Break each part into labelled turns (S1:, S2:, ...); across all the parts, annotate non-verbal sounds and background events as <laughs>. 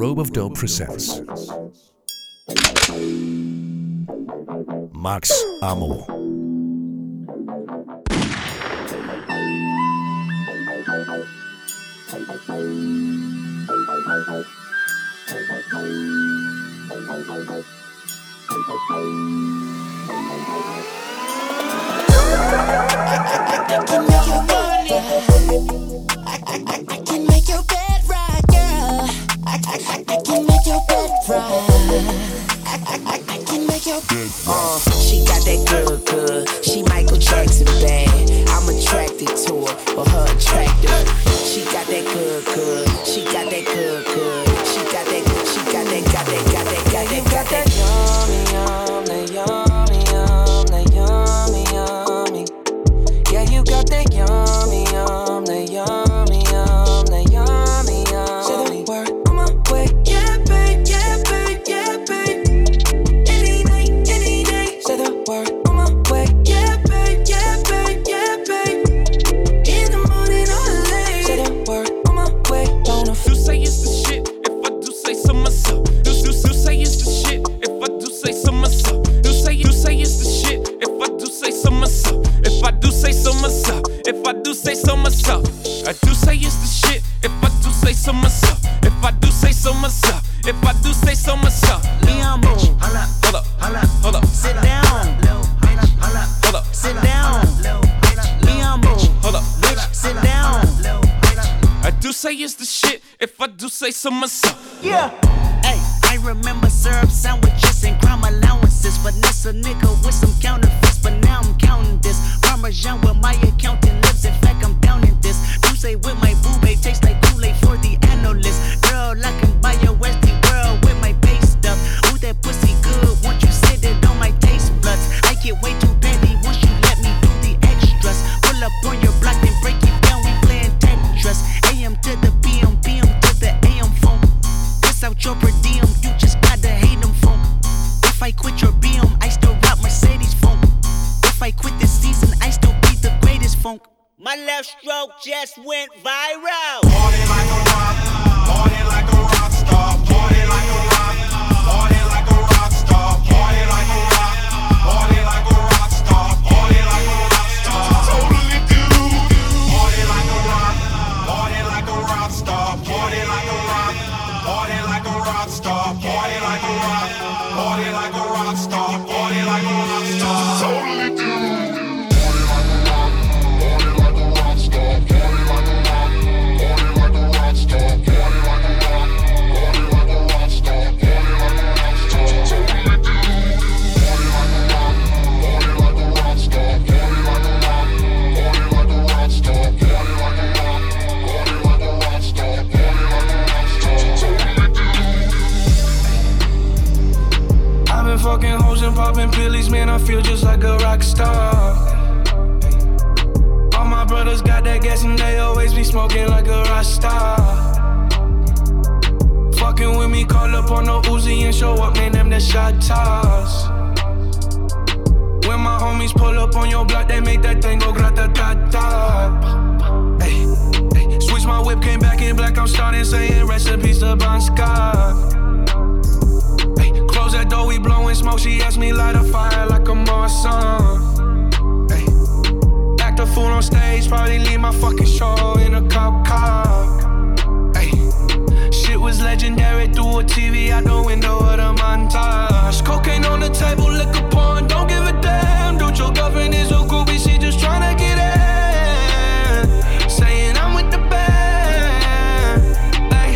S1: Rope of Dope presents Max Ammo.
S2: I can make bed right. I, I, I, I can I, can make your bed right. I can make your bed
S3: Uh, she got that good, good. She Michael Jackson bad. I'm attracted to her or her attractive. She got that good, good. She got that good, good.
S4: Myself.
S5: Yeah. Hey, I remember syrup sandwiches and crime allowances. Vanessa nigga with some counterfeits, but now I'm counting this. Parmesan with my Pull up on your block,
S6: they make that thing go grata ta ta. Switch my whip, came back in black. I'm starting saying recipes to Scott. Ay, close that door, we blowing smoke. She asked me light a fire like a Marsan. Ay, act a fool on stage, probably leave my fucking show in a cop car. Was legendary through a TV out the window of the montage. Cocaine on the table, liquor porn, don't give a damn. Dude, your girlfriend is a groupie, she just tryna get in. Saying I'm with the band. Ay,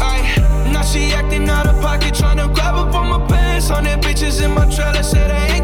S6: ay, now she acting out of pocket, tryna grab up on my pants. On that bitches in my trailer, say they ain't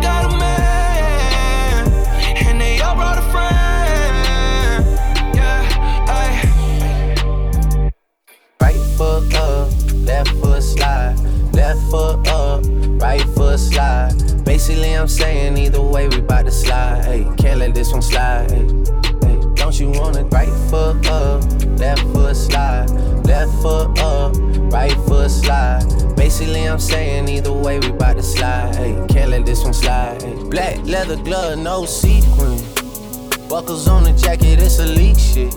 S7: Left foot up, right foot slide. Basically, I'm saying either way, we bout to slide. Hey, can't let this one slide. Hey, don't you wanna right foot up, left foot slide. Left foot up, right foot slide. Basically, I'm saying either way, we bout to slide. Hey, can't let this one slide. Hey, black leather glove, no sequin. Buckles on the jacket, it's elite shit.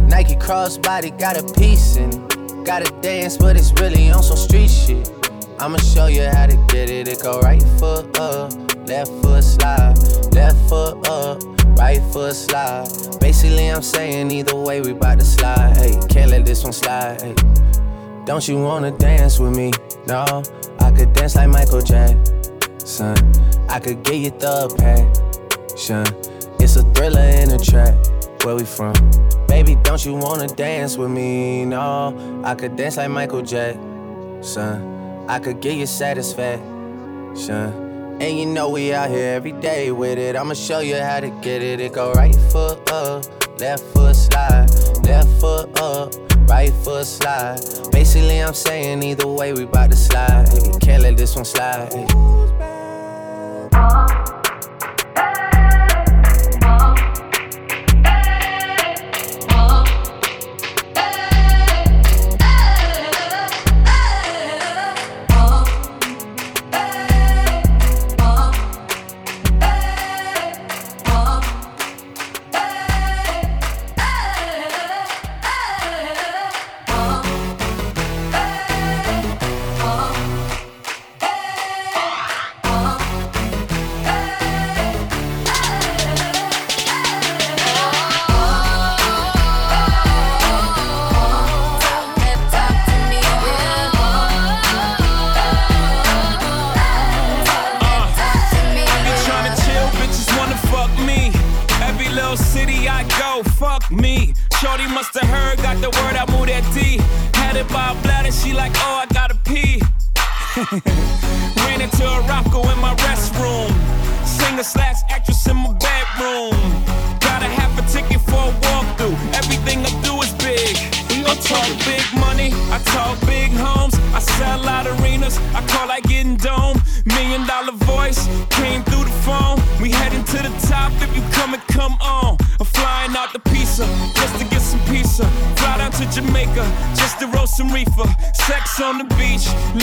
S7: Nike crossbody got a piece in it. Gotta dance, but it's really on some street shit. I'ma show you how to get it. It go right foot up, left foot slide, left foot up, right foot slide. Basically, I'm saying either way, we bout to slide. Hey, can't let this one slide. Hey. Don't you wanna dance with me? No, I could dance like Michael Jackson. I could get you the passion. It's a thriller in a track. Where we from? Baby, don't you wanna dance with me? No, I could dance like Michael Jackson. I could give you satisfaction. And you know we out here every day with it. I'ma show you how to get it. It go right foot up, left foot slide, left foot up, right foot slide. Basically, I'm saying either way, we bout to slide. Can't let this one slide.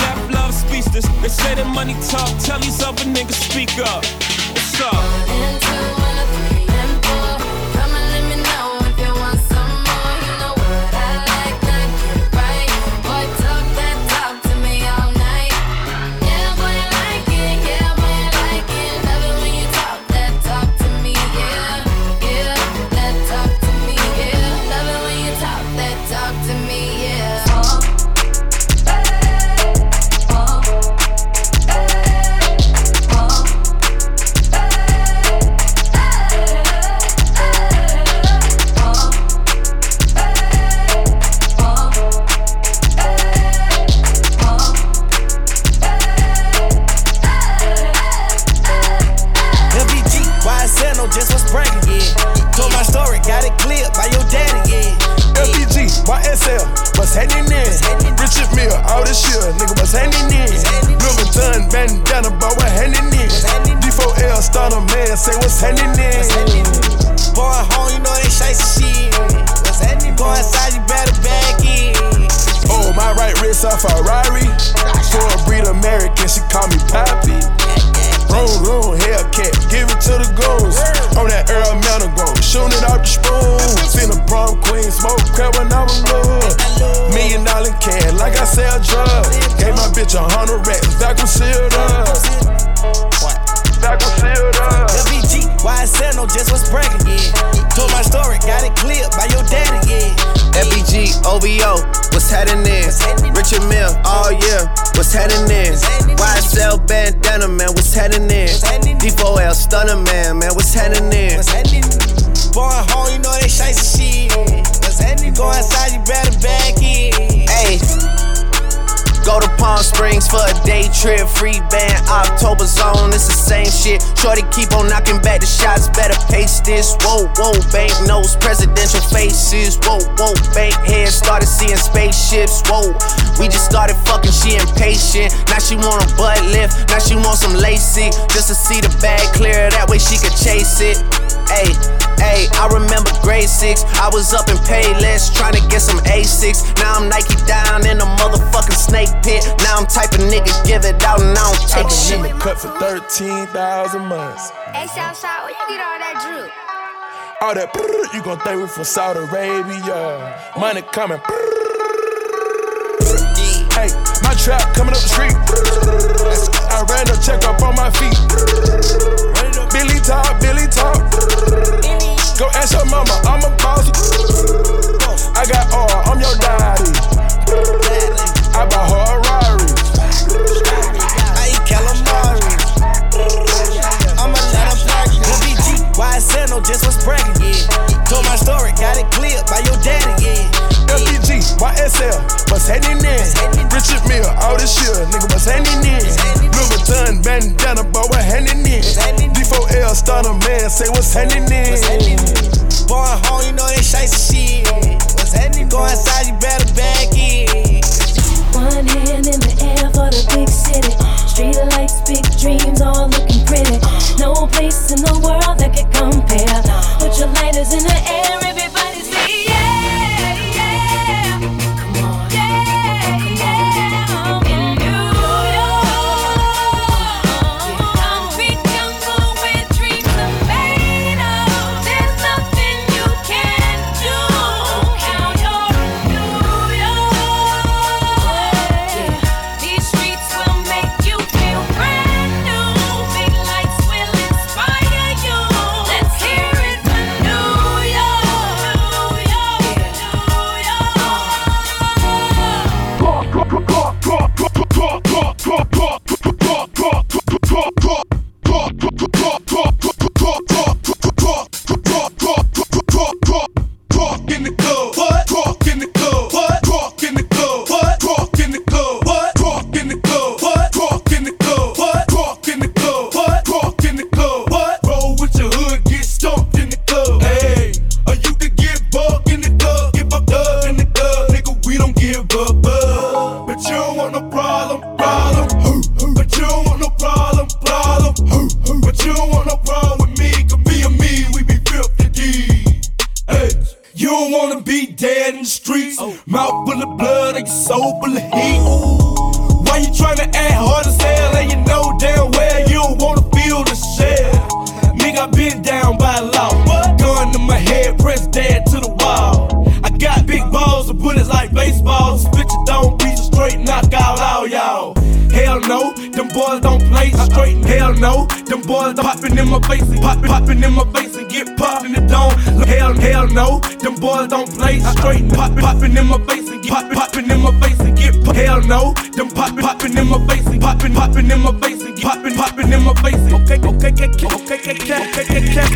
S8: Left love speechless. They say that money talk, tell these other niggas speak up. What's up?
S7: Stunner, man, man, what's heading in?
S9: What's happening? Going home, you know they shite shit. What's happening? Go inside, you better back in.
S7: Hey, go to Palm Springs for a day trip, free band, October zone, it's the same shit. Shorty keep on knocking back the shots, better pace this. Whoa, whoa, bank notes, presidential faces. Whoa, whoa, bank head started seeing spaceships. Whoa, we just started fucking, she impatient. Now she want a butt lift, now she want some lacy. Just to see the bag clear, that way she could chase it. Hey, hey, I remember grade six. I was up in Payless trying to get some A6. Now I'm Nike down in a motherfucking snake pit. Now I'm type of nigga give it out and I don't take
S10: I
S7: take
S10: can
S7: shit.
S10: cut for 13,000 months.
S11: Hey, Southside, where you get all that drip?
S8: All that brrr, you gon' think we from Saudi Arabia. Money coming. Hey, my trap coming up the street. I ran a check up on my feet. Billy talk, Billy talk. Go ask your mama, I'm a boss. I got all, I'm your daddy. I bought her a Rari.
S9: I eat calamari. I'ma let him park. Good BG, no, just was bragging, yeah. Told my story, got it cleared by your daddy, yeah.
S8: LBG, YSL, what's happening in? Richard Mille, all this shit, nigga, what's happening in? Louis Vuitton, bandana, boy, what happening in? D4L, starter man, say what's happening in?
S9: Born home, you know they shite shit. What's happening? Go inside, you better back in.
S12: One hand in the air for the big city. Street lights, big dreams, all looking pretty. No place in the world that can compare. Put your lighters in the air, everybody say yeah,
S6: popping in my face, popping, popping in my face, popping, popping in my face. Okay, okay, okay, okay, okay, okay, okay.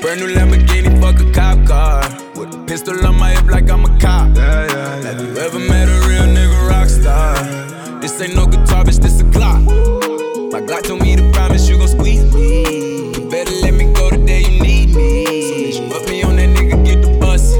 S13: Brand new Lamborghini, fuck a cop car. With a pistol on my hip like I'm a cop. Yeah, yeah, yeah. Have you ever met a real nigga rock star? This ain't no guitar, bitch, this a Glock. My Glock told me to promise you gon' squeeze me. You better let me go the day you need me. So bitch, put me on that nigga, get the bus.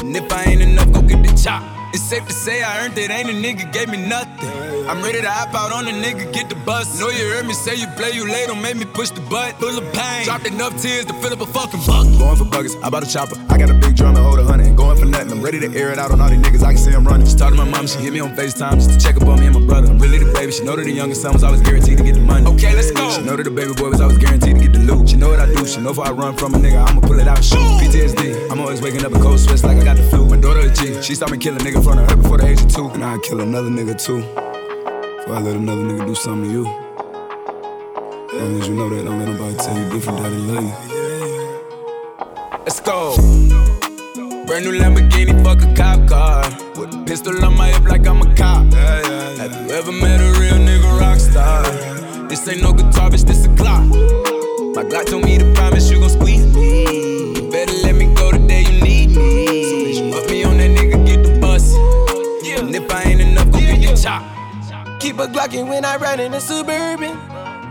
S13: And if I ain't enough, go get the chop. Safe to say I earned it, ain't a nigga gave me nothing. I'm ready to hop out on a nigga, get the bus. Know you heard me say you play, you late, don't make me push the butt. Full of pain, dropped enough tears to fill up a fucking bucket.
S14: Going for buggers, I bought a chopper. I got a big drum and hold a hundred. Going for nothing, I'm ready to air it out on all these niggas. I can see I'm running. She talked to my mom, she hit me on FaceTime just to check up on me and my brother. I'm really the baby. She know that the youngest son was always guaranteed to get the money.
S13: Okay, let's go.
S14: She know that the baby boy was always guaranteed to get the loot. She know what I do. She know if I run from a nigga, I'ma pull it out and shoot. PTSD, I'm always waking up in cold sweats like I got the flu. Daughter she saw me kill a nigga in front of her before the age of two. And I'd kill another nigga too. Before I let another nigga do something to you. As long as you know that, don't let nobody tell you different that love you.
S13: Let's go. Brand new Lamborghini, fuck a cop car. With a pistol on my hip like I'm a cop. Have you ever met a real nigga rock star? This ain't no guitar, bitch, this a Glock. My Glock told me to promise you gon' squeeze me. You better let me go the day you need me.
S9: Keep a Glockin' when I ride in the Suburban.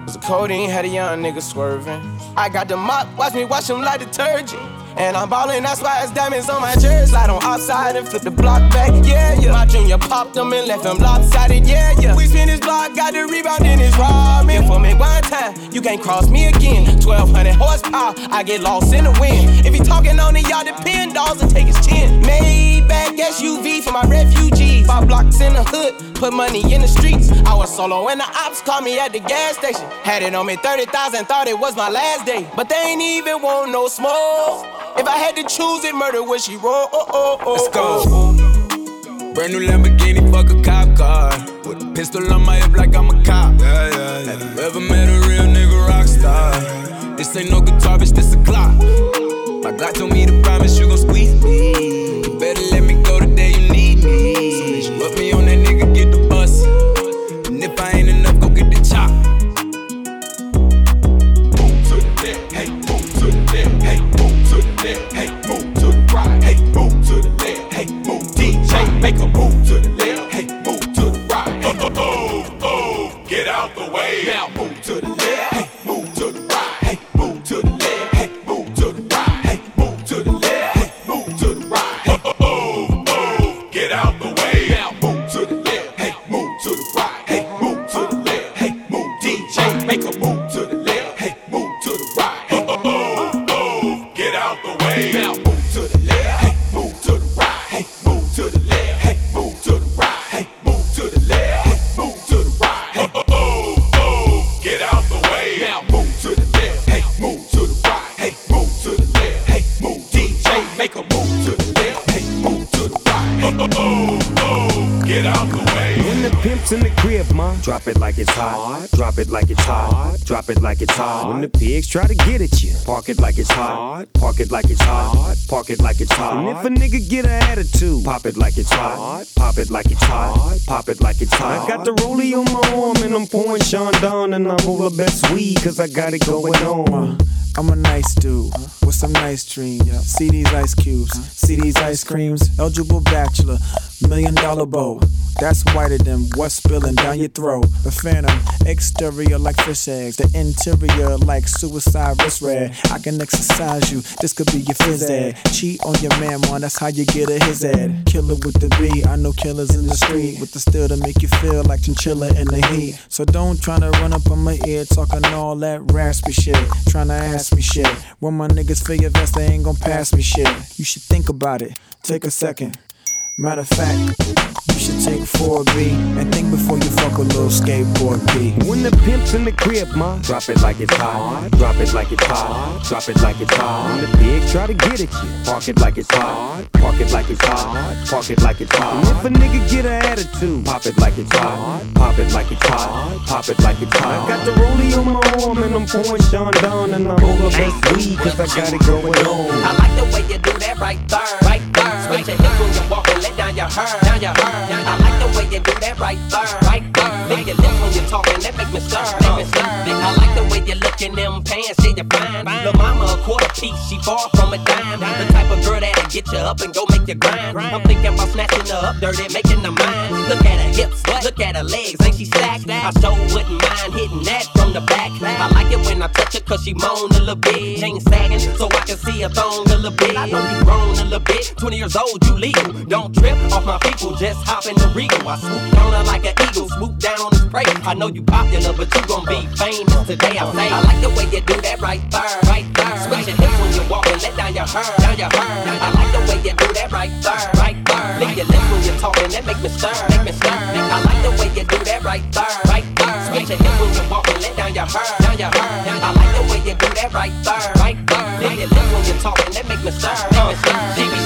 S9: Was a codeine, had a young nigga swerving. I got the mop, watch me wash him like detergent.
S15: And I'm ballin', that's why it's diamonds on my jersey. Slide on outside and flip the block back, yeah, yeah. My junior popped them and left them lopsided, yeah, yeah. We spin his block, got the rebound in his robbing. For me one time, you can't cross me again. 1200 horsepower, I get lost in the wind. If he talking on it, y'all depend, dolls and take his chin. Maybach SUV for my refugee. Five blocks in the hood, put money in the streets. I was solo when the ops called me at the gas station. Had it on me 30,000, thought it was my last day. But they ain't even want no smoke. If I had to choose it, murder would she roll? Oh, oh, oh, oh.
S13: Let's go. Brand new Lamborghini, fuck a cop car. With a pistol on my hip like I'm a cop. Yeah, yeah, yeah. Have you ever met a real nigga rock star? This ain't no guitar, bitch, this a clock. My God told me to promise you gon' squeeze me. You better let me go the day you need me. So put me on that nigga, get the bus. And if I ain't enough, go get the chop.
S16: Move to the left, hey, move to the left, hey, move to the left, hey, move to the right, hey, move to the left, move DJ, make a move to the left, hey, move to the right, oh, oh, oh, get out the way, now move to the left,
S17: drop it like it's hot. Drop it like it's hot. Drop it like it's hot. When the pigs try to get at you, park it like it's hot. Park it like it's hot. Park it like it's hot. And if a nigga get an attitude, pop it like it's hot. Pop it like it's hot. Pop it like it's hot. I got the rollie on my arm and I'm pouring Chandon and I'm all the best weed cause I got it going on.
S18: Uh, I'm a nice dude with some nice dreams. See these ice cubes, see these ice creams. Eligible bachelor, million dollar bow. That's whiter than what's spilling down your throat. The phantom, exterior like fish eggs, the interior like suicide wrist red. I can exercise you, this could be your phys ed. Cheat on your man, man, that's how you get a his ed. Killer with the B, I know killers in the street with the steel to make you feel like chinchilla in the heat. So don't try to run up on my ear talking all that raspy shit. Trying to ask me shit. When my niggas feel your vest, they ain't gon' pass me shit. You should think about it. Take a second. Matter of fact, you should take 4B and think before you fuck a little skateboard B.
S17: When the pimp's in the crib, ma, drop it like it's hot. Drop it like it's hot. Drop it like it's hot. When the pigs try to get at you, park it like it's hot. Park it like it's hot. Park it like it's hot. And if a nigga get an attitude, pop it like it's hot. Pop it like it's hot. Pop it like it's hot. I got the rollie on my arm and I'm pouring Chandon and I'm over best weed cause I got it going on.
S19: I like the way you do that right there, right there. Switch your hips when you walk let down your hair, down your hair. I like the way you do that right there, right there. Lick your lips when you're talking, that make me stir, make me stir. I like the way you look in them pants, yeah you fine. Lil' mama a quarter piece, she far from a dime. The type of girl that'll get you up and go make you grind. I'm thinking about snatching her up, dirty, making her mine. Look at her hips, look at her legs, ain't she stacked? I sure wouldn't mind hitting that from the back. I like it when I touch her cause she moan a little bit. Chain sagging so I can see her thong a little bit. I know you grown a little bit, 20 years old, you legal. Don't trip off my people, just hop in the regal. I swoop on her like an eagle, swoop down on his prey. I know you popular, but you gon' be famous today. I say, I like the way you do that right there, right there. Switch your hips when you walk and let down your hair, down your hair. I like the way you do that right there, right there. Lick your lips when you're talking, that make me stir, make me stir. I like the way you do that right there, right there. Switch your hips when you walk and let down your hair, down your hair. I like the way you do that right there, right there. Lick your lips when you're talking, that make me stir, make me stir.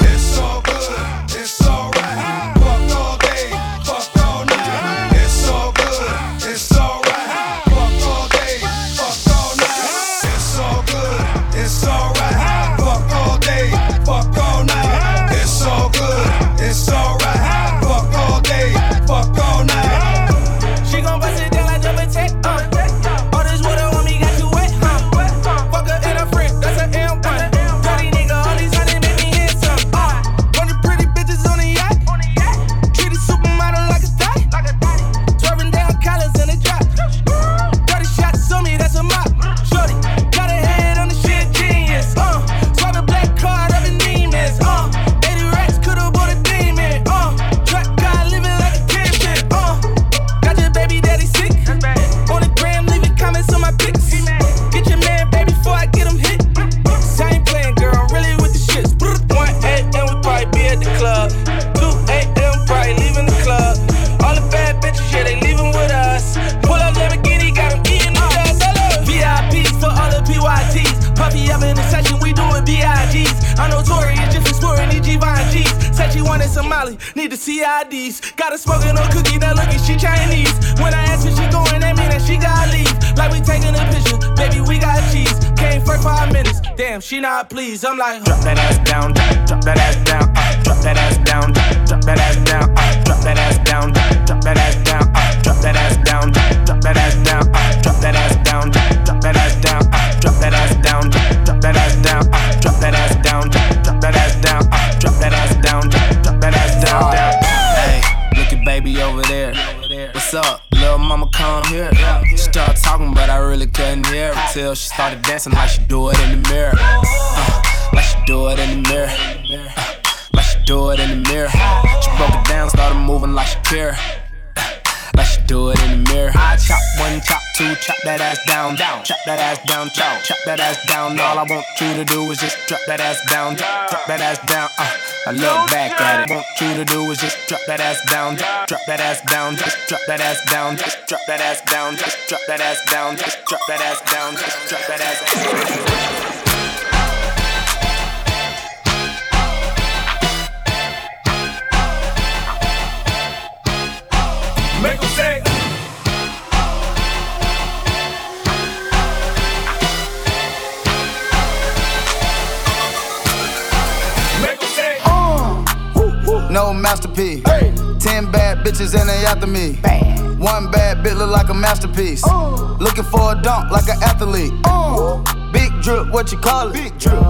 S6: Damn, she not pleased. I'm like,
S20: Drop that ass down, drop that ass down, uh, drop that ass down, drop that ass down, uh, drop that ass down, drop that ass down, uh, drop that ass down, drop that ass down, uh, drop that ass down, drop that ass down,
S21: really couldn't hear her till she started dancing like she do it in the mirror. Uh, like she do it in the mirror. Uh, like she do it in the mirror. She broke it down, started moving like Shakira. Uh, Like she do it in the mirror. I chop one, chop two, chop that ass down, down, chop that ass down, chop, chop that ass down. All I want you to do is just drop that ass down, drop, drop that ass down. Uh, I look back at it. I want you to do is just drop that ass down, drop, drop that ass down, just drop that ass down, just drop that ass down, just drop that ass down, just drop that ass down, just drop that ass down.
S4: Make 'em say. Oh. 'em say. Uh.
S22: No masterpiece. Ten bad bitches and they after me. One bad bitch look like a masterpiece. Uh. Looking for a dunk like an athlete. Uh. Big drip, what you call it? Big drip.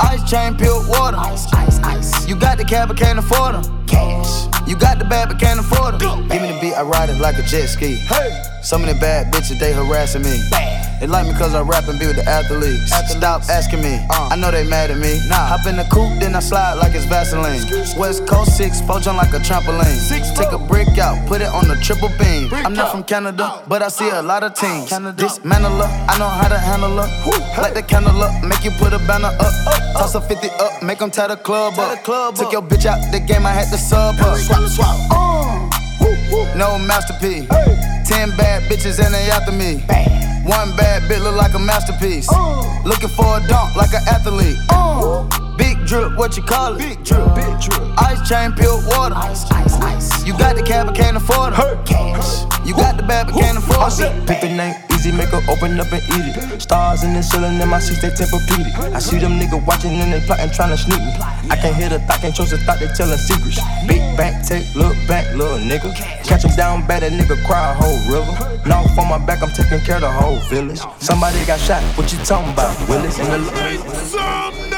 S22: Ice chain, pure water. Ice, ice, ice. You got the cab, but can't afford them. Cash. You got the bad, but can't afford them. Give me the beat, I ride it like a jet ski. Hey. Some of the bad bitches, they harassing me. Bad. They like me cause I rap and be with the athletes. Stop asking me, I know they mad at me. Nah. Hop in the coupe, then I slide like it's Vaseline. West Coast 6, four jump like a trampoline. Six, Take a brick out, put it on the triple beam. I'm not from Canada, but I see a lot of teams. Dismantle her, I know how to handle her. Light the candle up, make you put a banner up. Toss a 50 up, make them tie the club up. Took your bitch out the game, I had to sub her. Swap, uh, swap. No masterpiece. Ten bad bitches and they after me. One bad bitch look like a masterpiece. Looking for a dunk like an athlete. Big drip, what you call it? Big drip, big drip. Ice chain, pure water. Ice, ice, ice. You got the cab, but can't afford it. Cash. You got the bad, but can't afford it.
S12: Pick the name easy, make her open up and eat it. Stars in the ceiling in my seats, they tempur-pedic. I see them niggas watching and they plotting, trying to sneak me. I can't hear the thought, can't trust the thought, they telling secrets. Big back, take, look back, little nigga. Catch him down bad, that nigga cry a whole river. Knock on my back, I'm taking care of the whole village. Somebody got shot, what you talking about? Willis in the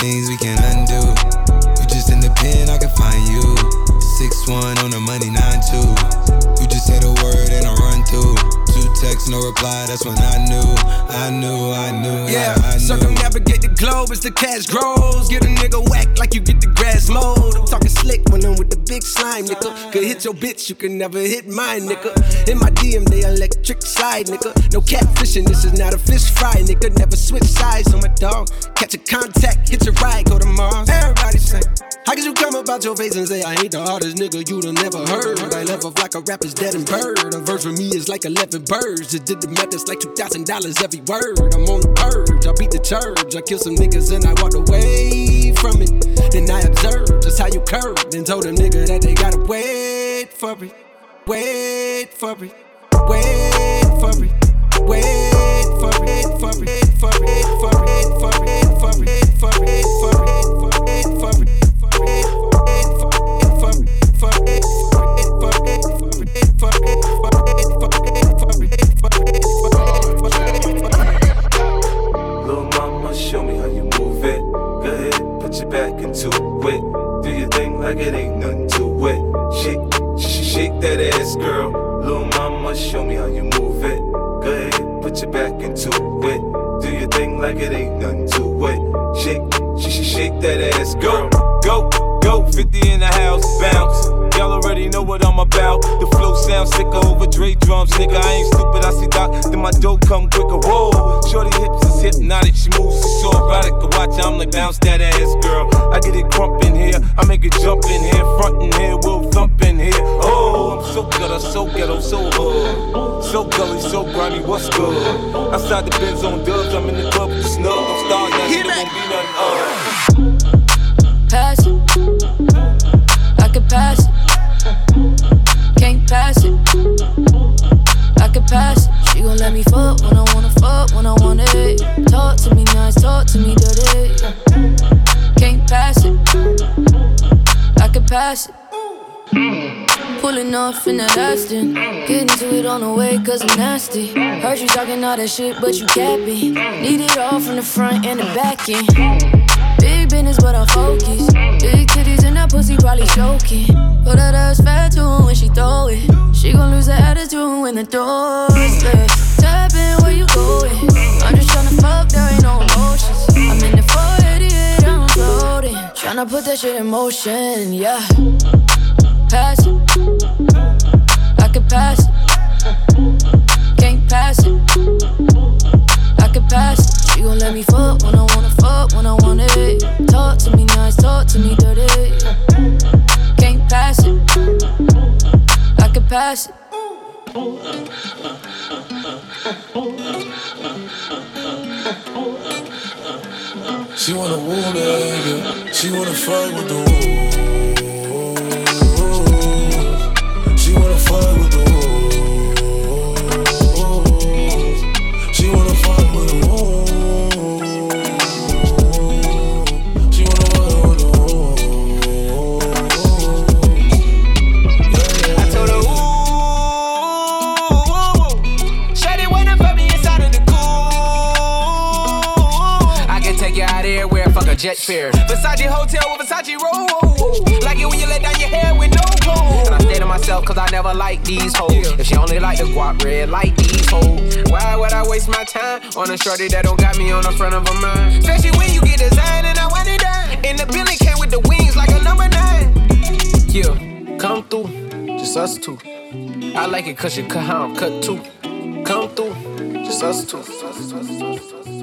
S23: things
S24: we can undo. You just in the pen, I can find you. Six one on the money, nine two. You just say the word and I run through. Two texts, no reply. That's when I knew, I knew, I knew.
S25: Yeah,
S24: I, I knew.
S25: circumnavigate the globe as the cash grows. Get a nigga whack like you big slime, nigga. Could hit your bitch, you can never hit mine, nigga. In my DM, they electric slide, nigga. No catfishing, this is not a fish fry, nigga. Never switch sides on my dog. Catch a contact, hit your ride, go to Mars. Everybody say, How could you come about your face and say I ain't the hardest nigga you'd have never heard? I love off like a rapper's dead and bird. A verse for me is like 11 birds. Just did the math, it's like $2,000 every word. I'm on the purge, I beat the church. I kill some niggas and I walked away from it. Then I observed just how you curved and told a nigga that they gotta wait for it. Wait for it. Wait for it. Wait for it. For it. For it. For it. For it. For it. For it. For it. For it. For it. For it. For it. For it. For it. For it. For it. For it. For it. For
S8: mama, show me how you move it. Go ahead, put your back into it. Do your thing like it ain't nothing it. Shake, sh- shake that ass, girl. Little mama, show me how you move it. Go ahead, put your back into it. Do your thing like it ain't nothing to it. Shake, sh- sh- shake that ass, go, go, go. 50 in the house, bounce. Y'all already know what I'm about. The flow sounds sicker over Dre drums, nigga. I ain't stupid, I see Doc, then my dope come quicker. Whoa, shorty hips is hypnotic, she moves, I'm like bounce that ass, girl. I get it crump in here, I make it jump in here, front in here, we'll thump in here. Oh, I'm so good, I'm so ghetto, so hood. So gully, so grimy, what's good? Outside the Benz on dubs, I'm in the club with the snug. I'm that shit won't be nothing, uh.
S26: Can't pass it. Pass off in that Aston. Getting to it on the way, cause I'm nasty. Heard you talking all that shit, but you capping. Need it all from the front and the back end. Big business, but I focus. Big titties and that pussy probably choking. But that ass fat too when she throw it. She gon' lose her attitude when the door is left. Tap in where you going. I'm just tryna fuck, there ain't no Tryna put that shit in motion, yeah. Pass it. I could pass it. Can't pass it. I could pass it. She gon' let me fuck when I wanna fuck, when I want it. Talk to me nice, talk to me dirty. Can't pass it. I could pass it.
S6: She wanna woo nigga. She wanna fuck with the woo.
S27: Fare. Versace hotel with Versace roll. Like it when you let down your hair with no clothes. And I stay to myself cause I never like these hoes. If she only like the guap red, like these hoes. Why would I waste my time on a shorty that don't got me on the front of her mind? Especially when you get designed and I want it done. And the Billy came with the wings like a number nine. Yeah, come through, just us two. I like it cause you cut how I'm cut too. Come through, just us two.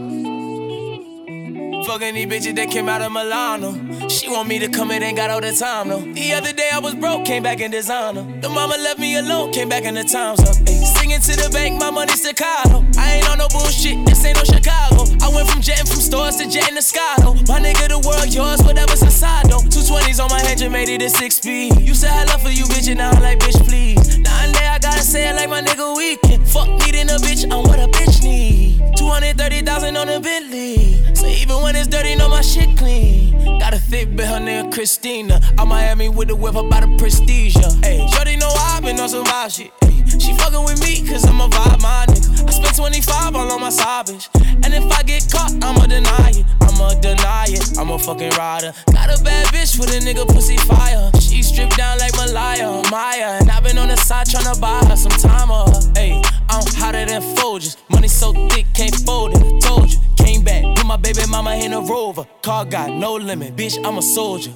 S27: Fucking these bitches that came out of Milano. She want me to come in, ain't got all the time though. The other day I was broke, came back in designer. The mama left me alone, came back in the times up. Singing to the bank, my money Chicago. I ain't on no bullshit, this ain't no Chicago. I went from jetting from stores to jetting to Scotto. My nigga, the world yours, whatever's inside though. Two twenties on my head, you made it a six speed. You said I love for you, bitch, and now I'm like, bitch, please. Now there I say it like my nigga Weeknd. Fuck needing a bitch, I'm what a bitch need. 230,000 on a Bentley. So even when it's dirty, know my shit clean. Got a thick bitch, her name Christina. I'm Miami with the whip about the prestige. Hey, Shorty know I been on some vibe shit. She fucking with me cause I'm a vibe, my nigga. I spent 25 all on my side bitch. And if I get caught, I'ma deny it. I'ma deny it. I'm a fucking rider. Got a bad bitch with a nigga pussy fire. She stripped down like Malaya, Maya. And i been on the side tryna buy her some time. Uh, hey, I'm hotter than Folgers. Money so thick, can't fold it. Told you. Came back, put my baby mama in a rover. Car got no limit, bitch, I'm a soldier.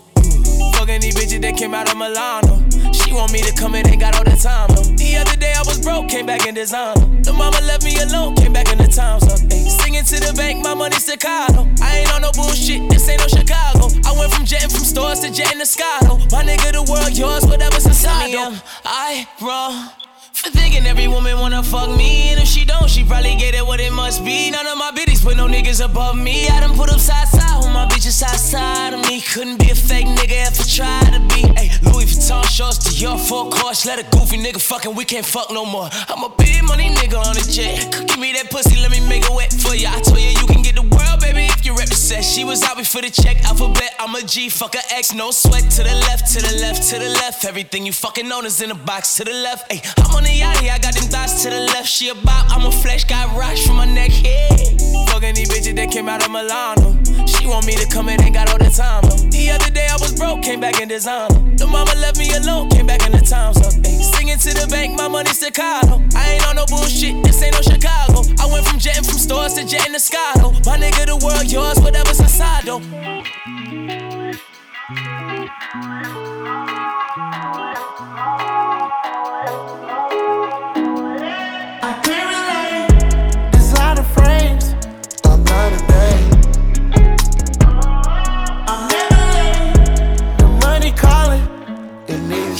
S27: Fucking these bitches that came out of Milano. She want me to come in, ain't got all the time. No. The other day I was broke, came back in designer. The mama left me alone, came back in the times up. Ay, singing to the bank, my money Chicago. I ain't on no bullshit, this ain't no Chicago. I went from jetting from stores to jetting to Scotto. My nigga, the world yours, whatever's inside. though. I wrong. For thinking every woman wanna fuck me, and if she don't, she probably get it what it must be. None of my bitches put no niggas above me. I done put up side side with my bitches side side of me. Couldn't be a fake nigga if I tried to be. Hey, Louis Vuitton shorts to your full course. Let a goofy nigga fucking, we can't fuck no more. I'm a big money nigga on a jet. Give me that pussy, let me make it wet for ya. I told you you can get the world, baby, if you represent. She was out before the check alphabet. I'm a G, fuck a X, no sweat. To the left, to the left, to the left. Everything you fucking own is in a box to the left. Hey, I'm on the yachty, I got them thoughts to the left. She a bop, I'm a flesh, got rocks from my neck. Yeah. Fucking these bitches that came out of Milano. She want me to come in, ain't got all the time. though. The other day I was broke, came back in designer. The mama left me alone, came back in the up. Ay, singing to the bank, my money Chicago. I ain't on no bullshit, this ain't no Chicago. I went from jetting from stores to jetting to Scotto. My nigga, the world yours, whatever's inside though.
S28: I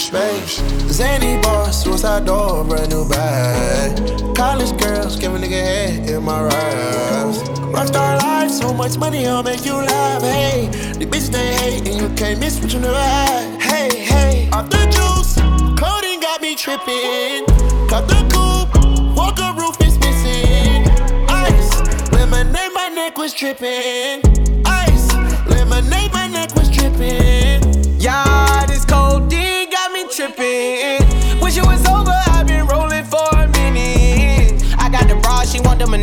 S28: space. Zany boss, suicide door, brand new bag. College girls, give a nigga head in my raps. Rockstar life, so much money, I'll make you laugh. Hey, the bitch they hate, and you can't miss what you never had. Hey, hey, off the juice, clothing got me tripping. Cut the coupe, walker roof is missing. Ice, lemonade, my neck was tripping. Ice.
S27: Yeah, this codeine got tripping.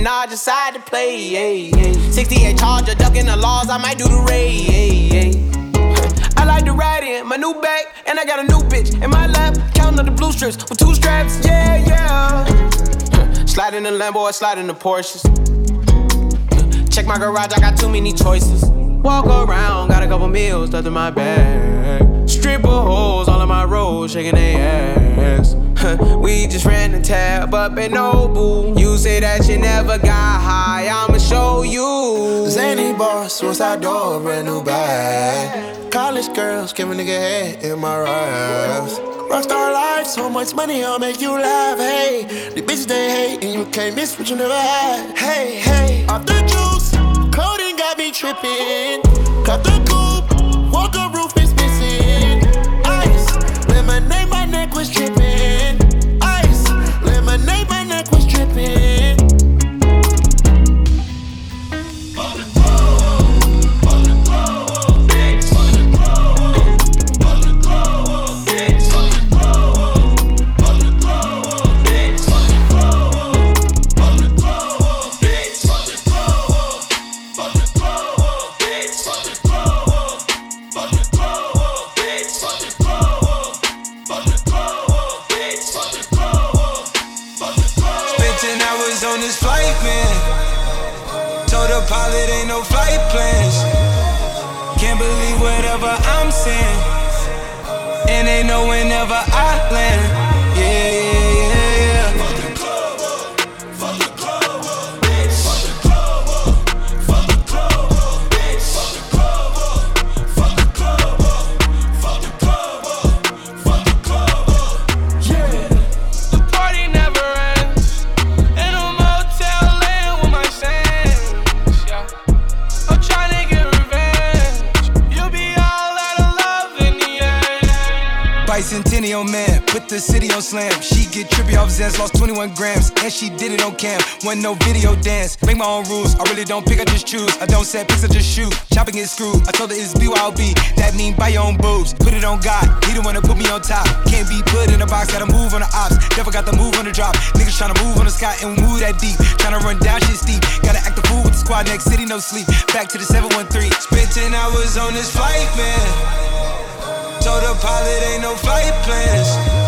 S15: She want the menage to play. Yeah, yeah. 68 Charger, ducking the laws, I might do the raid. I like to ride in my new bag, and I got a new bitch in my lap. Counting up the blue strips with two straps. Yeah, yeah. <laughs> Slide in the Lambo, I slide in the Porsches. Check my garage, I got too many choices. Walk around, got a couple meals stuffed in my bag. Stripper holes all in my road, shaking their ass. We just ran the tab up at Nobu. You say that you never got high, I'ma show you.
S28: Zany boss, suicide door, brand new bag. College girls, give a nigga head in my raps. Rockstar life, so much money, I'll make you laugh. Hey, the bitches they hate, and you can't miss what you never had. Hey, hey, off the juice, coding got me tripping. Cut the coupe,
S24: I'm saying. And they know whenever I land.
S15: Get
S24: trippy off Zans, lost 21 grams, and she did it on cam. Wasn't no video dance. Make my own rules. I really don't pick, I just choose. I don't set pics, I just shoot. Chopping is screwed. I told her it's BYOB. That mean buy your own boobs. Put it on God. He the one to put me on top. Can't be put in a box, gotta move on the ops. Never got the move on the drop. Niggas tryna move on the sky and move that deep. Tryna run down shit steep. Gotta act the fool with the squad next city, no sleep. Back to the 713. Spent 10 hours on this flight, man. Told the pilot ain't no flight plans.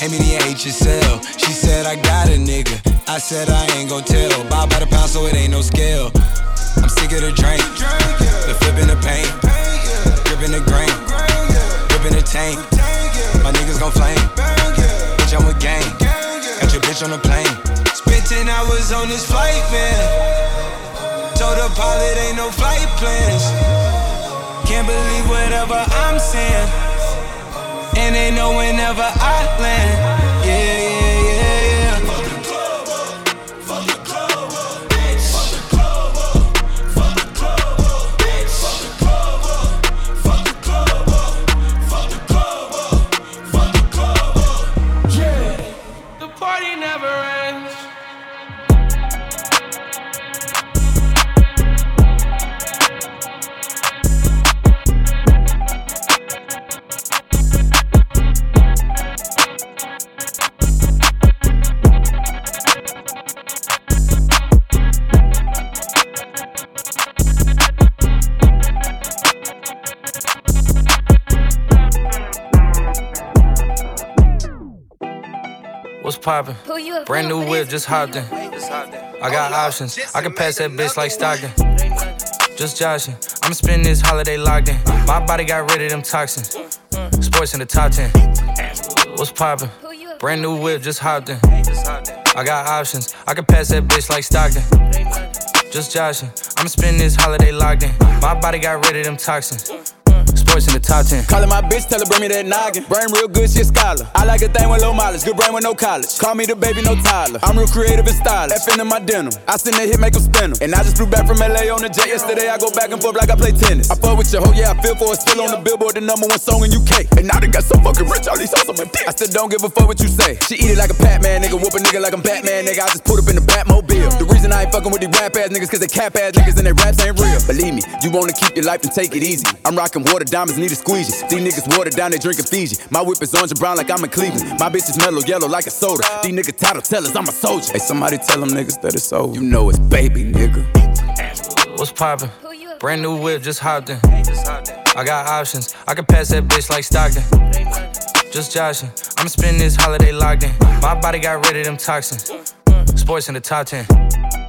S24: Hand me the HSL. She said I got a nigga. I said I ain't gon' tell. Buy by the pound, so it ain't no scale. I'm sick of the drink. The flipping the paint. Gripping the grain. Gripping the tank. My niggas gon' flame. Bitch, I'm with gang. Got your bitch on the plane. Spent 10 hours on this flight, man. Told the pilot ain't no flight plans. Can't believe whatever I'm saying. And they know whenever I land. Yeah, yeah,
S11: poppin'? Brand new whip, just hopped in. I got options. I can pass that bitch like Stockton. Just joshing. I'ma spend this holiday locked in. My body got rid of them toxins. Sports in the top 10. What's poppin'? Brand new whip, just hopped in. I got options. I can pass that bitch like Stockton. Just joshing. I'ma spend this holiday locked in. My body got rid of them toxins.
S24: In the top 10.
S13: Calling my bitch, tell her bring me that noggin. Brain real good, she a scholar. I like a thing with low mileage, good brain with no college. Call me the baby, no Tyler. I'm real creative and stylish. FN in my denim. I send that hit, make them spin 'em. And I just flew back from LA on the jet yesterday. I go back and forth like I play tennis. I fuck with your hoe, yeah, I feel for it. Still on the billboard, the number one song in UK. And now they got so fucking rich, all these hoes on my dick. I still don't give a fuck what you say. She eat it like a Pac-Man, nigga. Whoop a nigga like I'm Batman, nigga. I just put up in the Batmobile. The reason I ain't fucking with these rap ass niggas, cause they cap ass niggas and they raps ain't real. Believe me, you wanna keep your life and take it easy. I'm rocking water diamonds, need a squeegee. These niggas water down, they drinking Fiji. My whip is orange and brown like I'm in Cleveland. My bitch is mellow yellow like a soda. These niggas title tellers, I'm a soldier. Hey, somebody tell them niggas that it's over. You know it's baby, nigga.
S24: What's poppin'? Brand new whip, just hopped in. I got options. I can pass that bitch like Stockton. Just joshing. I'ma spend this holiday locked in. My body got rid of them toxins. Mm, mm. Sports in the top 10.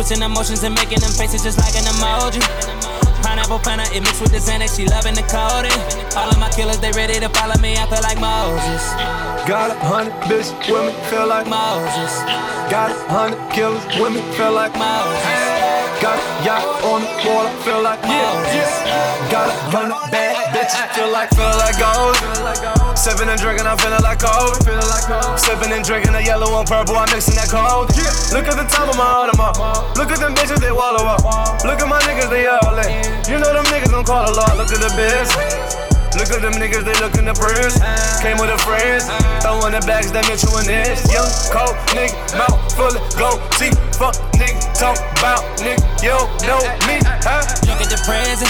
S21: Switching emotions and making them faces just like an emoji. Pineapple planner, it mixed with the Xanax, she loving the coding. All of my killers, they ready to follow me, I feel like Moses.
S8: Got a hundred bitch women feel like
S21: Moses.
S8: Got a hundred killers women feel like
S21: Moses.
S8: Got yacht on the water feel like
S21: Moses.
S8: Got a hundred bad bitches feel like feel like gold. Sipping and drinking, I'm feeling like cold. Sipping and drinking the yellow and purple, I'm mixing that cold. Look at the top of my Audemars. Look at them bitches, they wallow up. Look at my niggas, they all in. You know them niggas don't call a lot. Look at the biz. Look at them niggas, they lookin' the prince. Came with a friends, throwing the bags that meant you an this. Young, cold nigga, mouth full of gold teeth. Fuck nigga, talk about nigga, you don't know me, huh?
S21: Look at the present.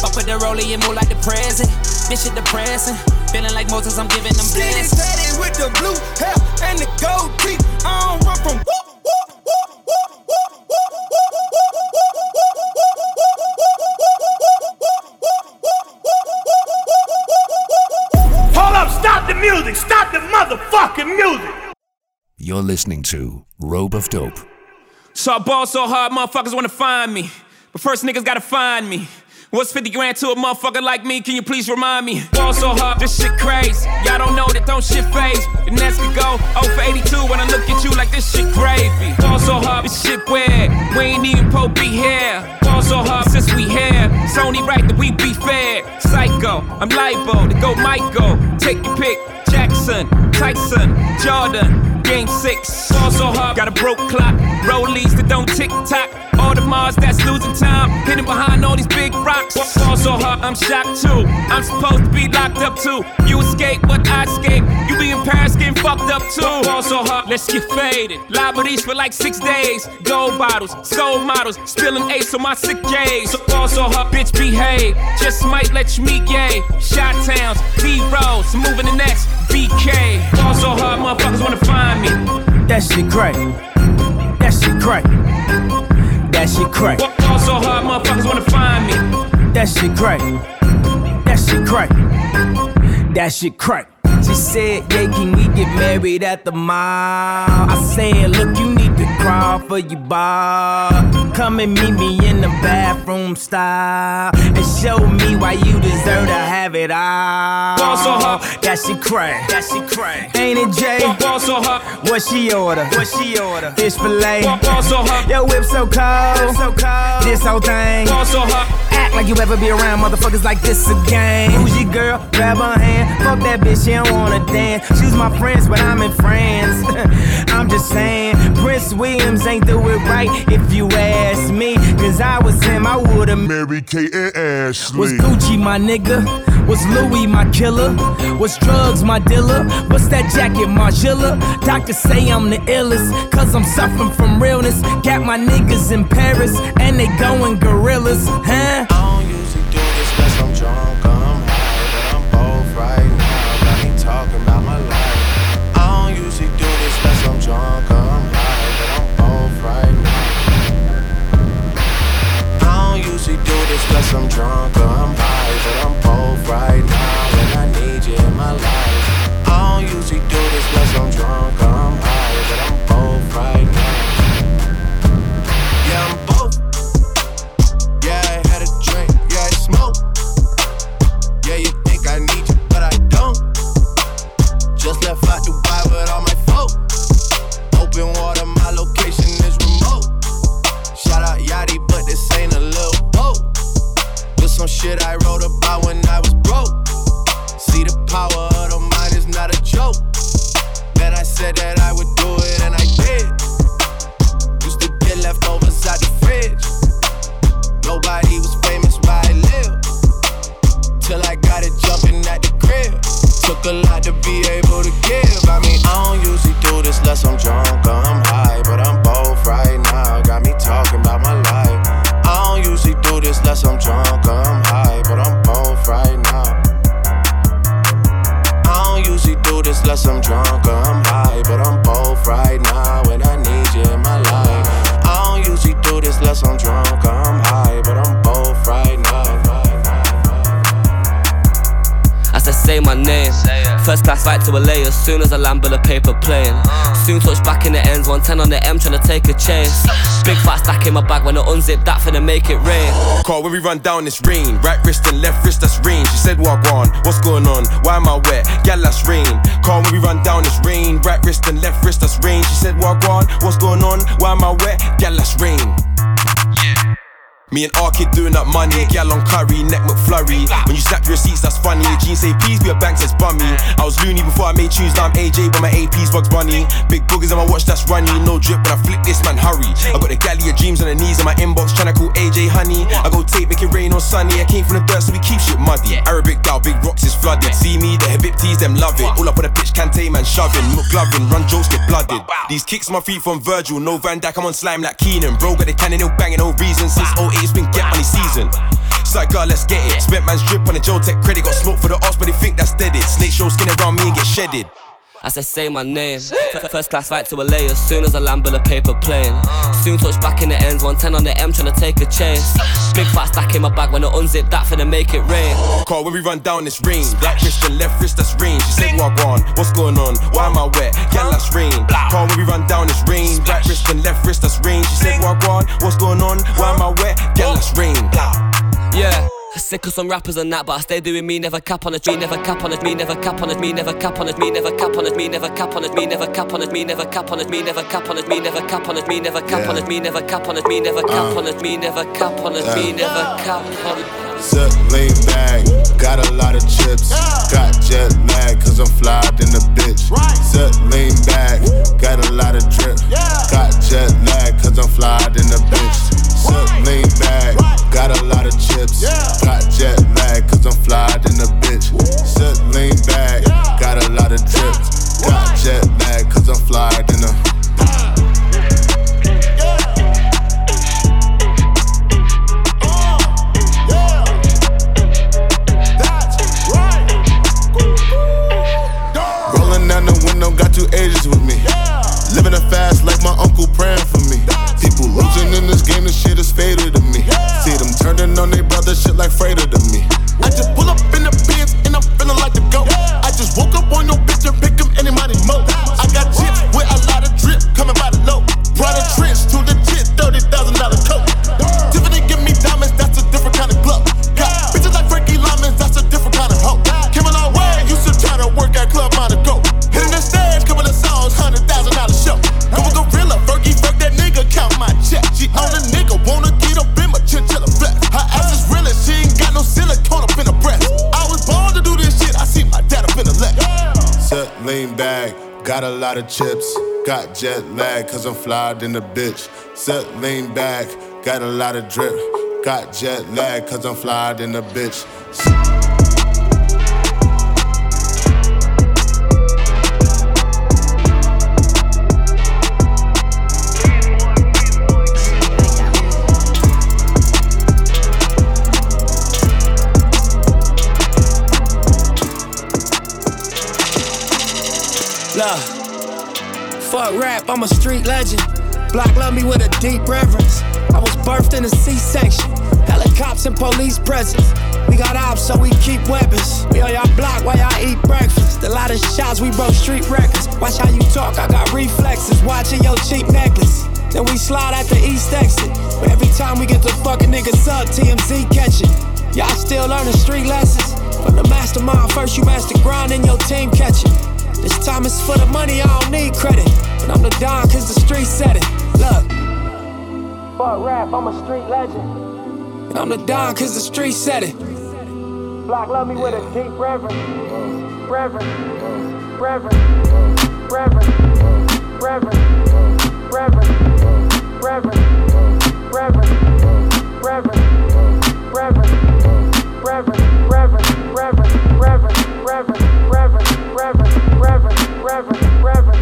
S21: Fuck with the rollie and move like the present. This shit depressing. Feeling like Moses, I'm giving them
S8: Skinny
S21: blessings.
S8: tatted with the blue hair and the gold teeth. I don't run from whoop,
S15: music, stop the motherfucking music.
S1: You're listening to Rope of Dope.
S4: So I ball so hard, motherfuckers wanna find me. But first, niggas gotta find me. What's 50 grand to a motherfucker like me? Can you please remind me? Ball so hard, this shit crazy. Y'all don't know that don't shit phase. The next could go 0 for 82 when I look at you like this shit gravy. Ball so hard, this shit weird. We ain't even po be here. Ball so hard since we here. It's only right that we be fair. Psycho, I'm libo to go Michael. Take your pick. Jackson, Tyson, Jordan, Game six. Ball so hard, got a broke clock. Rollies that don't tick tock. Audemars that's losing time. Hidden behind all these big rocks. Ball so hard, I'm shocked too. I'm supposed to be locked up too. You escape, but I escape. You be in Paris getting fucked up too. Ball so hard, let's get faded. Liberties for like six days. Gold bottles, soul models, spilling ace on my sick days. So ball so hard, bitch behave. Just might let you meet gay. Shot towns, B rolls, moving the next BK. Ball so hard, motherfuckers wanna find me.
S15: That shit crack. That shit crack. That shit crack.
S4: Ball so hard, motherfuckers wanna find me.
S15: That shit crack. That shit crack. That shit crack. She said, Yeah, can we get married at the mall? I said, Look, you need to crawl for your bar. Come and meet me in the bathroom style and show me why you deserve to have it all.
S4: Ball so hard.
S15: That shit crack. That shit crack. Ain't it Jay?
S4: Ball so hard.
S15: What she order? What she order? Fish fillet.
S4: Ball so hard.
S15: Yo, whip so cold. so cold. This whole thing.
S4: Hard.
S15: Act like you ever be around motherfuckers like this again. Who's your girl? Grab her hand. Fuck that bitch, she don't wanna dance. She's my friends, but I'm in France. <laughs> I'm just saying, Prince
S29: Williams ain't do it right if you ask me. Cause I was him, I would've
S6: Mary Kate and Ashley.
S29: Was Gucci my nigga? Was Louis my killer? Was drugs my dealer? What's that jacket, Margiela? Doctors say I'm the illest, cause I'm suffering from realness. Got my niggas in Paris, and they going gorillas, huh?
S7: Unless I'm drunk or I'm high, but I'm both right now. And I need you in my life. I don't usually do this unless I'm drunk shit I wrote about when I was broke. See the power of the mind is not a joke. Man, I said that I would
S30: Flight to LA as soon as I land with a paper plane. Soon touch back in the ends, 110 on the M trying to take a chase. Big fat stack in my bag when I unzip that finna make it rain.
S31: Call when we run down this rain. Right wrist and left wrist, that's rain. She said, on? What's going on? Why am I wet? Gal, that's rain. Call when we run down this rain. Right wrist and left wrist, that's rain. She said, on? What's going on? Why am I wet? Gal, that's rain. Me and R kid doing up money, gal on curry, neck McFlurry. When you snap your receipts, that's funny. Jeans say please be a bank says bummy. I was loony before I made tunes, now I'm AJ, but my AP's Bugs Bunny. Big boogers on my watch, that's runny. No drip when I flick this man, hurry. I got the galley of dreams on the knees in my inbox, tryna call AJ honey. I go tape, make it rain or sunny. I came from the dirt, so we keep shit muddy. Arabic gal, big rocks is flooded. See me, the Habibtis, them love it. All up on the pitch, Kante man shoving. McLovin, run jokes get blooded. These kicks on my feet from Virgil, no Van Dijk, I'm on slime like Keenan. Bro, got the cannon, no banging, no reason. Since 08, it's been get money season. It's like, God, let's get it. Spent man's drip on the Joe Tech credit. Got smoke for the odds, but they think that's dead. It. Snake show skin around me and get shedded.
S30: As I say my name, first class flight to LA as soon as I land with a paper plane. Soon touch back in the ends, 110 on the M trying to take a chase. Big fat stack in my bag when I unzip that finna make it rain.
S31: Call when we run down this rain. Right wrist and left wrist, that's rain. She said, on? What's going on? Why am I wet? Gal, that's rain. Call when we run down this rain. Right wrist and left wrist, that's rain. She said, on? What's going on? Why am I wet? Gal, that's rain.
S30: Yeah. Sick of some rappers and that, but I stay doing me, never cap on it, me, never cap on it, me, never cap on it, me, never cap on it, me, never cap on it, me, never cap on it, me, never cap on it, me, never cap on it, me, never cap on it, me, never cap on it, me, never cap on it, me, never cap on it, me, never cap on it, me, never cap on it, me, never cap on it.
S32: Zip lean bag, got a lot of chips. Got jet lag, cause I'm flyed in the bitch. Zip lean bag, got a lot of drip. Got jet lag, cause I'm flyed in the bitch. Zip lean bag, got a lot of chips. Got jet lag, cause I'm flyed in the bitch. Zip lean bag, got a lot of drip. Got jet lag, cause I'm flyed in the this game, this shit is fated to me. See them turning on their brother, shit like freighter to lean back. got a lot of chips. Got jet lag, cause I'm flyed in the bitch. Set lean back, got a lot of drip. Got jet lag, cause I'm flyed in the bitch.
S3: Rap, I'm a street legend. Block love me with a deep reverence. I was birthed in a C-section. Helicopters and police presence. We got ops, so we keep weapons. We on y'all block while y'all eat breakfast. A lot of shots, we broke street records. Watch how you talk, I got reflexes. Watching your cheap necklace. Then we slide at the east exit. But every time we get the fucking niggas up, TMZ catch it. Y'all still learning street lessons? From the mastermind, first you master grind and your team catch it. This time it's for the money, I don't need credit. But I'm the Don cause the street said it. Look. Fuck rap, I'm a street legend. And I'm the Don cause the street said it. Block love me with a deep reverence. Reverence. Reverence. Reverence. Reverence. Reverence. Reverence. Reverence. Reverence. Reverence. Reverence. Reverence. Reverence. Reverence. Reverence. Reverence. Reverence. Reverence. Reverence.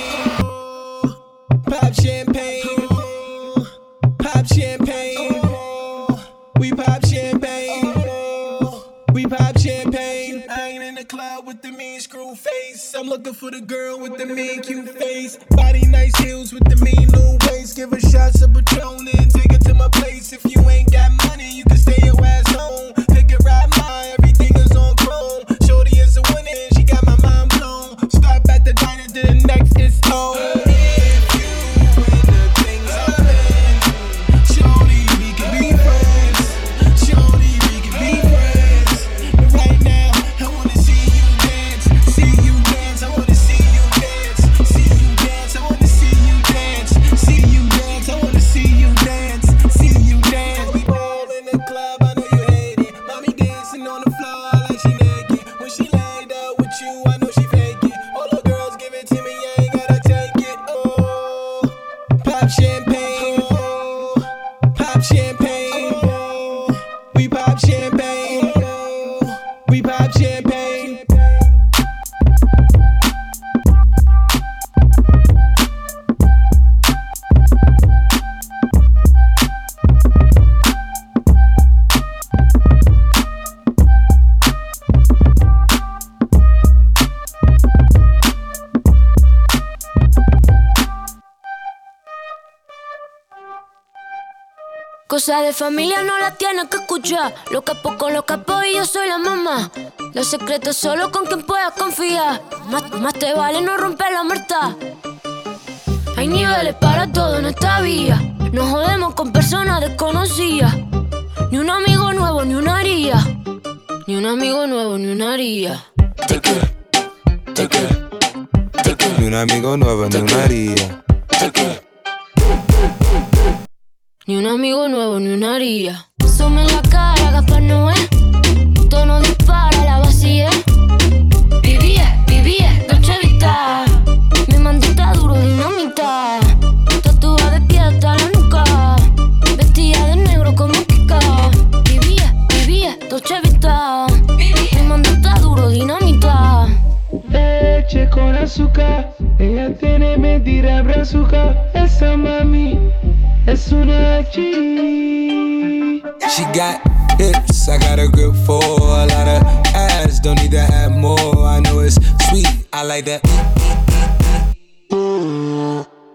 S12: Cosa de familia no la tienes que escuchar. Lo capo con los capos y yo soy la mamá. Los secretos solo con quien puedas confiar. Más, más te vale no romper la muerta. Hay niveles para todo en esta vía. No jodemos con personas desconocidas. Ni un amigo nuevo, ni una haría. Ni un amigo nuevo, ni una haría.
S24: Ni un amigo nuevo, ni una haría.
S12: Ni un amigo nuevo, ni una haría. Sume en la cara, Gaspar Noé. Tono dispara, la vacía. Vivía, vivía, Dolce Vita. Mi mandita duro, dinamita. Tatuada de pie hasta la nuca. Vestida de negro como Kika. Vivía, vivía, Dolce Vita. Mi mandita duro, dinamita.
S33: Leche con azúcar, ella tiene mentira brazuca. Esa mami.
S24: She got hips, I got a grip for a lot of ass. Don't need to add more. I know it's sweet, I like that.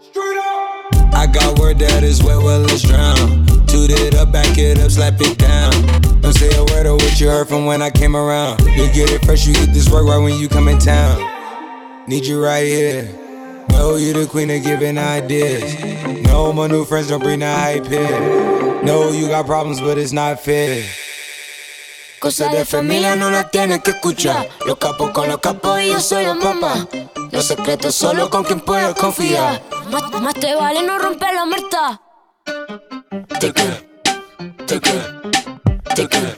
S24: Straight up. I got word that is wet, well, let's drown. Toot it up, back it up, slap it down. Don't say a word of what you heard from when I came around. You get it fresh, you get this work right when you come in town. Need you right here. Know you the queen of giving ideas. No, my new friends don't bring the hype here.
S26: No, you got problems, but it's not fair.
S24: Cosas de familia no las tienes que escuchar. Los capos con los capos y yo soy la mamá. Los secretos solo con quien puedo confiar.
S12: Más, más te vale no romper la muerta.
S24: Te quiero, te quiero, te quiero,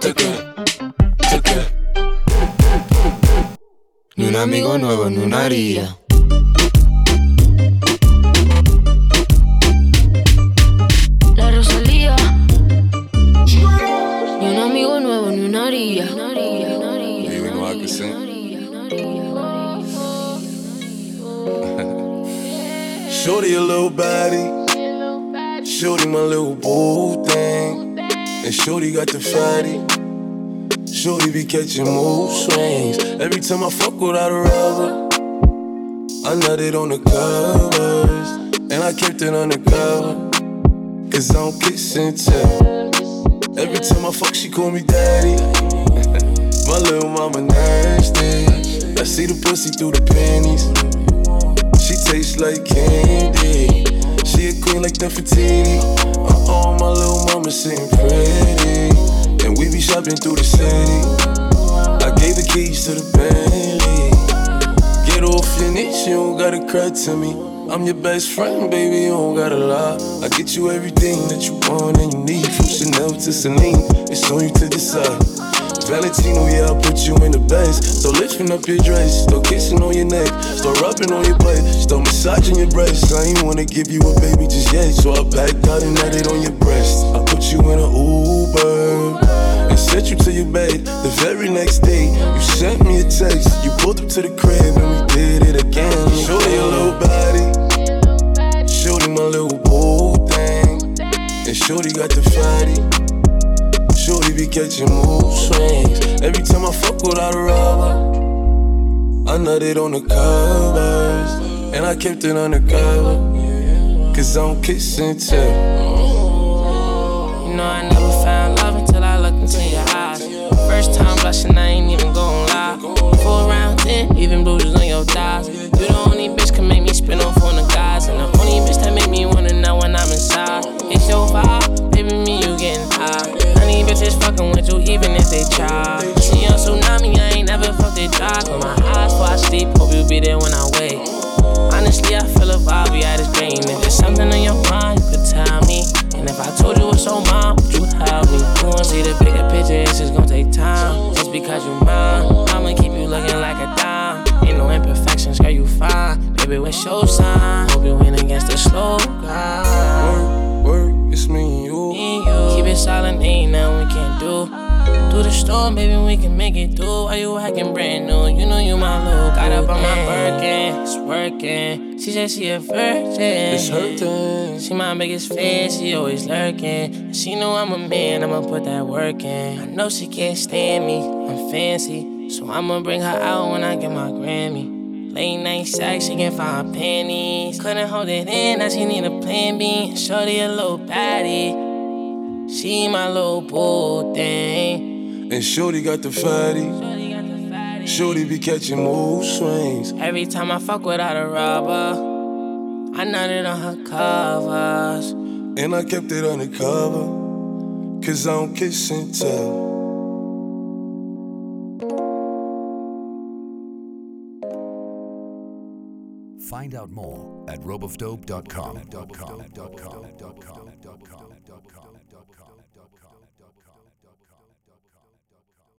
S24: te quiero, te quiero.
S26: Ni un amigo nuevo, ni una haría.
S6: Shorty got the fatty. Shorty be catching mood swings. Every time I fuck without a rubber. I nutted on the covers. And I kept it undercover. Cause I don't kiss and tell. Every time I fuck, she call me daddy. <laughs> My little mama nasty. I see the pussy through the panties. She tastes like candy. She a queen like Nefertiti. Uh oh, my little mama sitting pretty. And we be shopping through the city. I gave the keys to the Bentley. Get off your knees, you don't gotta cry to me. I'm your best friend, baby, you don't gotta lie. I get you everything that you want and you need. From Chanel to Celine, it's on you to decide. Valentino, yeah, I put you in the best. So lifting up your dress, start kissing on your neck, start rubbing on your butt, start massaging your breasts. I ain't wanna give you a baby just yet, so I backed out and had it on your breast. I put you in an Uber and sent you to your bed. The very next day, you sent me a text. You pulled up to the crib and we did it again. Shorty your little body, shorty my little boo thing, and shorty got the fatty. Shorty be catching mood swings. Every time I fuck without a rubber, I nutted on the covers. And I kept it undercover. Cause I'm kissing too.
S27: You know I never found love until I looked into your eyes. First time blushing, I ain't even gon' lie. Four round ten, even bruises on your thighs. Even if they try. See on tsunami, I ain't never felt it dry. Close my eyes before I sleep, hope you be there when I wake. Honestly, I feel a vibe, we at this brain. If there's something on your mind, you could tell me. And if I told you it's on mine, would you help me? You wanna see the bigger picture, it's just gonna take time. Just because you're mine, I'ma keep you looking like a dime. Ain't no imperfections, girl, you fine. Baby, what's your sign? Hope you win against the slow grind.
S6: Work, work, it's me and you.
S27: Me and you. Keep it silent, ain't nothing we can't do. Through the storm, baby, we can make it through. Why you acting brand new? You know you my little. Got up on my Birkin, it's working. She said she a virgin.
S6: It's hurting.
S27: She my biggest fan, she always lurking. She know I'm a man, I'ma put that work in. I know she can't stand me, I'm fancy. So I'ma bring her out when I get my Grammy. Late night sex, she can find panties. Couldn't hold it in, now she need a plan B. Shorty a little baddie. She my little boo thing.
S6: And Shorty got the fatty. Shorty be catching mood swings.
S27: Every time I fuck without a rubber, I nutted on her covers.
S6: And I kept it undercover. Cause I don't kiss and tell.
S1: Find out more at ropeofdope.com.